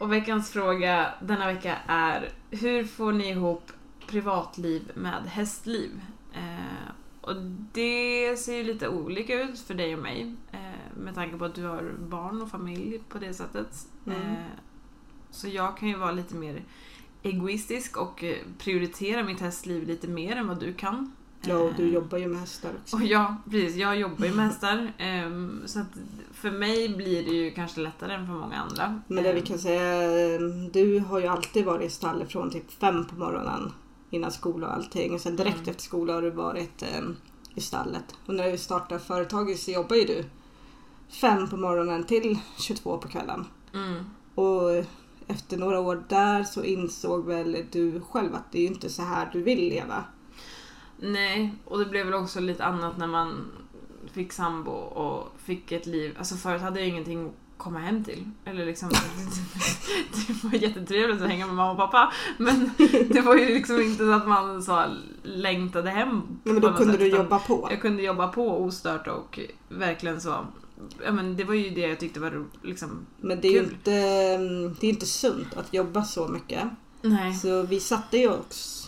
Speaker 3: Och veckans fråga denna vecka är Hur får ni ihop privatliv med hästliv? Eh, och det ser ju lite olika ut för dig och mig. Eh, med tanke på att du har barn och familj på det sättet.
Speaker 4: Mm.
Speaker 3: Eh, så jag kan ju vara lite mer egoistisk och eh, prioritera mitt hästliv lite mer än vad du kan.
Speaker 4: Ja, och du
Speaker 3: Eh,
Speaker 4: jobbar ju med hästar också.
Speaker 3: och ja, precis. Jag jobbar ju med hästar. ehm, så att för mig blir det ju kanske lättare än för många andra.
Speaker 4: Men det vi
Speaker 3: Ehm,
Speaker 4: kan säga, du har ju alltid varit i stallet från typ fem på morgonen innan skola och allting. Sen direkt
Speaker 3: Mm.
Speaker 4: efter skola har du varit i stallet. Och när du startade företaget så jobbar ju du fem på morgonen till 22 på kvällen.
Speaker 3: Mm,
Speaker 4: Och efter några år där så insåg väl du själv att det är ju inte så här du vill leva.
Speaker 3: Nej, och det blev väl också lite annat när man fick sambo och fick ett liv. Alltså förut hade jag ingenting att komma hem till. Eller liksom, det var jättetrevligt att hänga med mamma och pappa. Men det var ju liksom inte så att man så längtade hem.
Speaker 4: Nej, men då kunde
Speaker 3: sätt,
Speaker 4: du jobba på.
Speaker 3: Jag kunde jobba på ostört och verkligen så. Ja, men det var ju det jag tyckte var liksom...
Speaker 4: Men det är ju inte, det är inte sunt att jobba så mycket.
Speaker 3: Nej.
Speaker 4: Så vi satte ju oss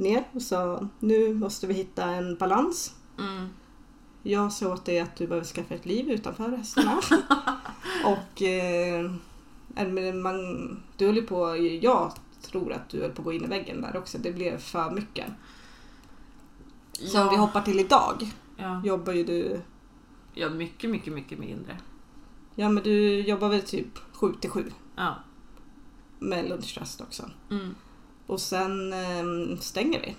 Speaker 4: ner och sa nu måste vi hitta en balans.
Speaker 3: Mm.
Speaker 4: Jag sa åt dig att du behöver skaffa ett liv utanför hästarna. och eh, man, du höll på, jag tror att du höll på att gå in i väggen där också. Det blev för mycket. Så om vi hoppar till idag
Speaker 3: Ja.
Speaker 4: jobbar ju du,
Speaker 3: ja, mycket, mycket, mycket mindre.
Speaker 4: ja men du jobbar väl typ 7 till 7
Speaker 3: Ja.
Speaker 4: med lunchrast också.
Speaker 3: Mm.
Speaker 4: Och sen eh, stänger vi.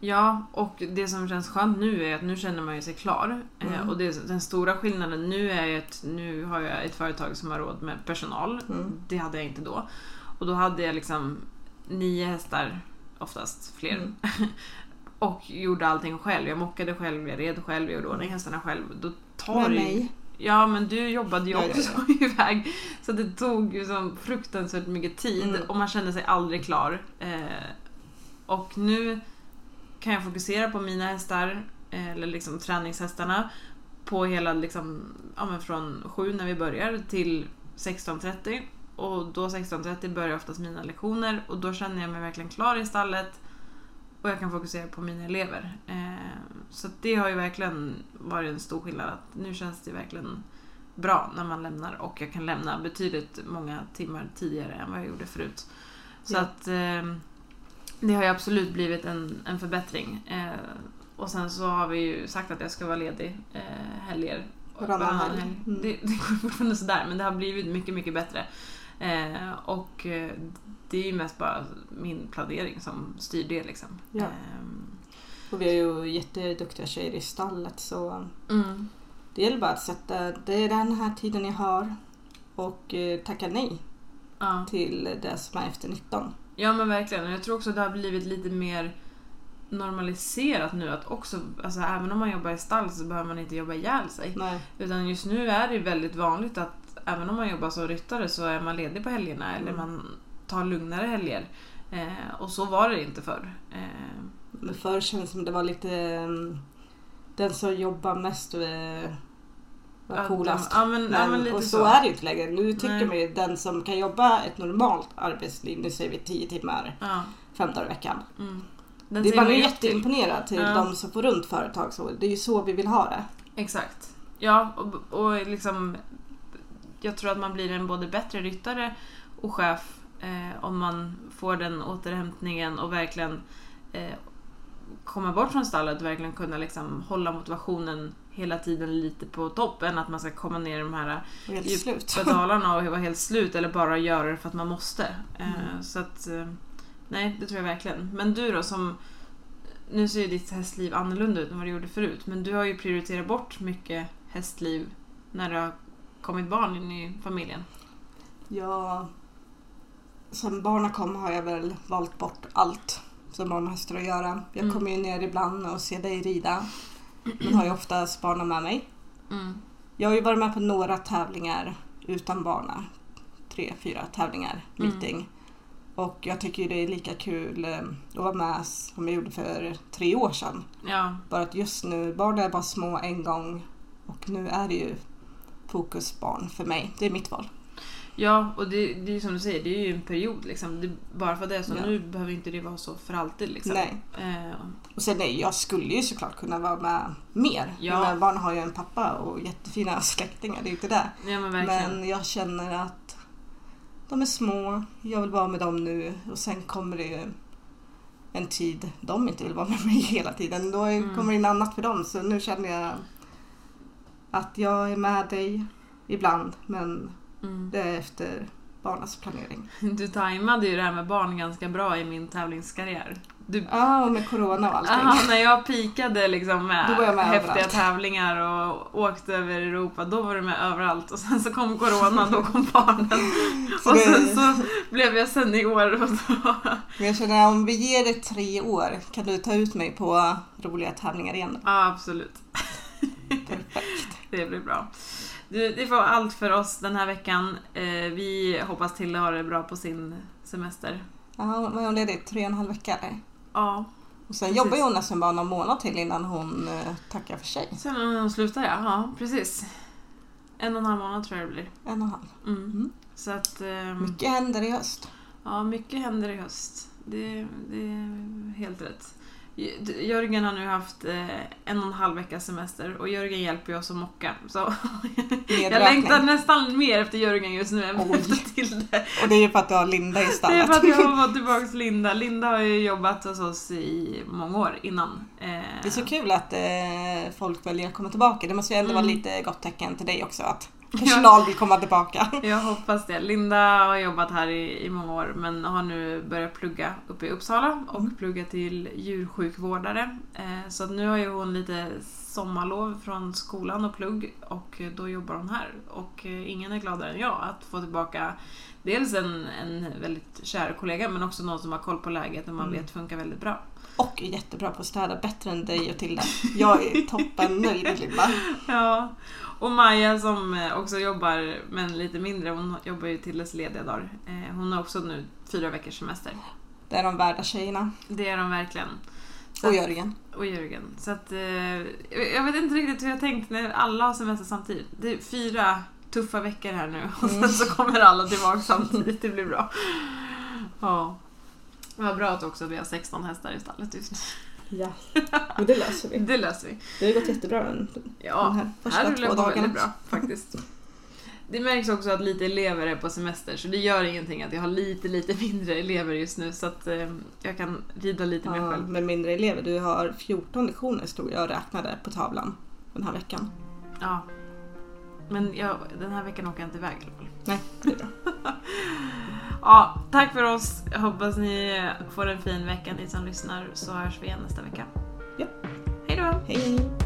Speaker 3: Ja, och det som känns skönt nu är att nu känner man ju sig klar. Eh,
Speaker 4: Mm.
Speaker 3: och det, den stora skillnaden nu är ju att nu har jag ett företag som har råd med personal.
Speaker 4: Mm.
Speaker 3: Det hade jag inte då. Och då hade jag liksom nio hästar, oftast fler.
Speaker 4: Mm.
Speaker 3: och gjorde allting själv. Jag mockade själv, jag red själv, jag gjorde ordning hästarna själv. Då tar
Speaker 4: Med mig.
Speaker 3: Ja, men du jobbade ju
Speaker 4: Ja, ja,
Speaker 3: också iväg. Så det tog ju som fruktansvärt mycket tid
Speaker 4: Mm.
Speaker 3: och man kände sig aldrig klar. Eh, och nu kan jag fokusera på mina hästar, eh, eller liksom träningshästarna, på hela liksom, ja men från 7 när vi börjar till 16.30. Och då 16.30 börjar oftast mina lektioner och då känner jag mig verkligen klar i stallet och jag kan fokusera på mina elever. Eh, så det har ju verkligen varit en stor skillnad. Att nu känns det verkligen bra när man lämnar och jag kan lämna betydligt många timmar tidigare än vad jag gjorde förut. Så
Speaker 4: Ja.
Speaker 3: att eh, det har ju absolut blivit en, en förbättring. Eh, och sen så har vi ju sagt att jag ska vara ledig eh, helger.
Speaker 4: Varannan helg. Mm.
Speaker 3: Det, det går fortfarande sådär men det har blivit mycket, mycket bättre. Eh, och det är ju mest bara min planering som styr det liksom.
Speaker 4: Ja.
Speaker 3: Ehm,
Speaker 4: Och vi har ju jätteduktiga tjejer i stallet så
Speaker 3: mm,
Speaker 4: det gäller bara att sätta, det är den här tiden jag har och eh, tacka nej
Speaker 3: ja.
Speaker 4: till det som är efter 19.
Speaker 3: ja men verkligen. Och jag tror också att det har blivit lite mer normaliserat nu att också, alltså även om man jobbar i stall så behöver man inte jobba ihjäl sig.
Speaker 4: Nej.
Speaker 3: Utan just nu är det ju väldigt vanligt att även om man jobbar som ryttare så är man ledig på helgerna eller
Speaker 4: Mm.
Speaker 3: man tar lugnare helger. Eh, och så var det inte förr. Eh,
Speaker 4: Men förr kändes det som det var lite mm, den som jobbar mest eh, var
Speaker 3: Ja,
Speaker 4: coolast.
Speaker 3: ja, men- ja, men lite
Speaker 4: och så,
Speaker 3: så.
Speaker 4: är det ju inte längre. Nu tycker
Speaker 3: Nej.
Speaker 4: man ju den som kan jobba ett normalt arbetsliv, nu säger vi 10 timmar,
Speaker 3: ja,
Speaker 4: fem dagar i veckan.
Speaker 3: mm. Den
Speaker 4: Det är man
Speaker 3: till.
Speaker 4: jätteimponerad till
Speaker 3: Ja.
Speaker 4: de som får runt företag. Så det är ju så vi vill ha det.
Speaker 3: Exakt. Ja, och, och liksom... Jag tror att man blir en både bättre ryttare och chef eh, om man får den återhämtningen och verkligen eh, komma bort från stallet och verkligen kunna liksom hålla motivationen hela tiden lite på topp än att man ska komma ner i de här djupa dalarna och vara helt slut eller bara göra det för att man måste. Eh,
Speaker 4: Mm.
Speaker 3: Så att, eh, nej, det tror jag verkligen. Men du då som, nu ser ju ditt hästliv annorlunda ut än vad det gjorde förut, men du har ju prioriterat bort mycket hästliv när det har kommit barn in i familjen.
Speaker 4: Ja, sen barnen kom har jag väl valt bort allt som har med hästar att göra. Jag
Speaker 3: Mm.
Speaker 4: kommer ju ner ibland och ser dig rida. Men har ju oftast barnen med mig.
Speaker 3: Mm.
Speaker 4: Jag har ju varit med på några tävlingar utan barna. Tre, fyra tävlingar,
Speaker 3: Mm.
Speaker 4: meeting. Och jag tycker ju det är lika kul eh, att vara med som jag gjorde för tre år sedan.
Speaker 3: Ja,
Speaker 4: Bara att just nu, barnen är bara små en gång och nu är det ju fokus barn för mig. Det är mitt val.
Speaker 3: Ja och det, det är som du säger, det är ju en period liksom. Det, bara för det så
Speaker 4: Ja.
Speaker 3: nu behöver inte det vara så för alltid liksom.
Speaker 4: Nej.
Speaker 3: Eh,
Speaker 4: Och sen nej, jag skulle ju såklart kunna vara med mer.
Speaker 3: Ja.
Speaker 4: Men barn har ju en pappa och jättefina släktingar, det är ju inte det.
Speaker 3: ja men verkligen.
Speaker 4: Men jag känner att de är små, jag vill vara med dem nu och sen kommer det ju en tid de inte vill vara med mig hela tiden. Då
Speaker 3: Mm.
Speaker 4: kommer det in annat för dem. Så nu känner jag att jag är med dig ibland men
Speaker 3: Mm.
Speaker 4: det är efter barnens planering.
Speaker 3: Du tajmade ju det här med barn ganska bra i min tävlingskarriär. Du
Speaker 4: Ja, och med corona och allting.
Speaker 3: Ja, när jag pikade liksom
Speaker 4: Då
Speaker 3: med
Speaker 4: var jag med
Speaker 3: häftiga
Speaker 4: överallt.
Speaker 3: tävlingar och åkte över Europa, då var du med överallt. Och sen så kom corona, då kom barnen.
Speaker 4: Så
Speaker 3: och
Speaker 4: det-
Speaker 3: sen så blev jag senior. Och då...
Speaker 4: Men jag känner om vi ger det tre år kan du ta ut mig på roliga tävlingar igen.
Speaker 3: Ja, absolut.
Speaker 4: Perfekt.
Speaker 3: Det blir bra. Det var allt för oss den här veckan. Eh, vi hoppas till har det bra på sin semester.
Speaker 4: Ja, hon var ledig tre och en halv vecka. eller?
Speaker 3: Ja,
Speaker 4: Och sen
Speaker 3: Precis.
Speaker 4: jobbar ju hon nästan bara någon månad till innan hon eh, tackar för sig.
Speaker 3: sen när hon slutar ja. Ja, precis. En och en halv månad tror jag det blir.
Speaker 4: En och en halv.
Speaker 3: Mm.
Speaker 4: Mm.
Speaker 3: Så att... ehm,
Speaker 4: Mycket händer i höst.
Speaker 3: Ja, mycket händer i höst. det, det är helt rätt. Jörgen har nu haft eh, en och en halv veckas semester och Jörgen hjälper ju oss att mocka. Så jag längtar nästan mer efter Jörgen just nu än efter Tilde.
Speaker 4: Och det är ju för att du har Linda i stallet.
Speaker 3: Det är för att jag har fått tillbaka Linda. Linda har ju jobbat hos oss i många år innan.
Speaker 4: Eh, det är så kul att eh, folk väljer att komma tillbaka. Det måste ju ändå mm. vara lite gott tecken till dig också att personal vill komma tillbaka.
Speaker 3: Jag hoppas det. Linda har jobbat här i, i många år men har nu börjat plugga uppe i Uppsala och mm. plugga till djursjukvårdare. Eh, så nu har ju hon lite sommarlov från skolan och plugg och då jobbar hon här. Och eh, ingen är gladare än jag att få tillbaka dels en, en väldigt kär kollega men också någon som har koll på läget och man mm. vet funkar väldigt bra.
Speaker 4: Och är jättebra på att städa, bättre än dig och Tilda. Jag är toppen nöjd Linda.
Speaker 3: Ja, och Maja som eh, också jobbar, men lite mindre, hon jobbar ju till dess lediga dagar. Eh, hon har också nu fyra veckors semester.
Speaker 4: Det är de värda tjejerna.
Speaker 3: Det är de verkligen.
Speaker 4: Så och Jörgen.
Speaker 3: Och Jörgen. Så att, eh, jag vet inte riktigt hur jag tänkt när alla har semester samtidigt. Det är fyra tuffa veckor här nu och sen så kommer alla tillbaka samtidigt. Det blir bra. Ja. Vad bra att också vi har 16 hästar i stallet just nu.
Speaker 4: Ja, men det löser vi.
Speaker 3: Det löser vi.
Speaker 4: Det har gått jättebra den,
Speaker 3: ja, de här första här två dagarna. väldigt bra faktiskt. Det märks också att lite elever är på semester så det gör ingenting att jag har lite, lite mindre elever just nu så att eh, jag kan rida lite mer själv.
Speaker 4: Men mindre elever, du har 14 lektioner stod jag och räknade på tavlan den här veckan.
Speaker 3: Ja. Men jag, den här veckan åker jag inte iväg i alla fall.
Speaker 4: Nej, det är bra.
Speaker 3: Ja, tack för oss. Jag hoppas ni får en fin vecka ni som lyssnar så hörs vi igen nästa vecka.
Speaker 4: Ja.
Speaker 3: Hej då!
Speaker 4: Hej!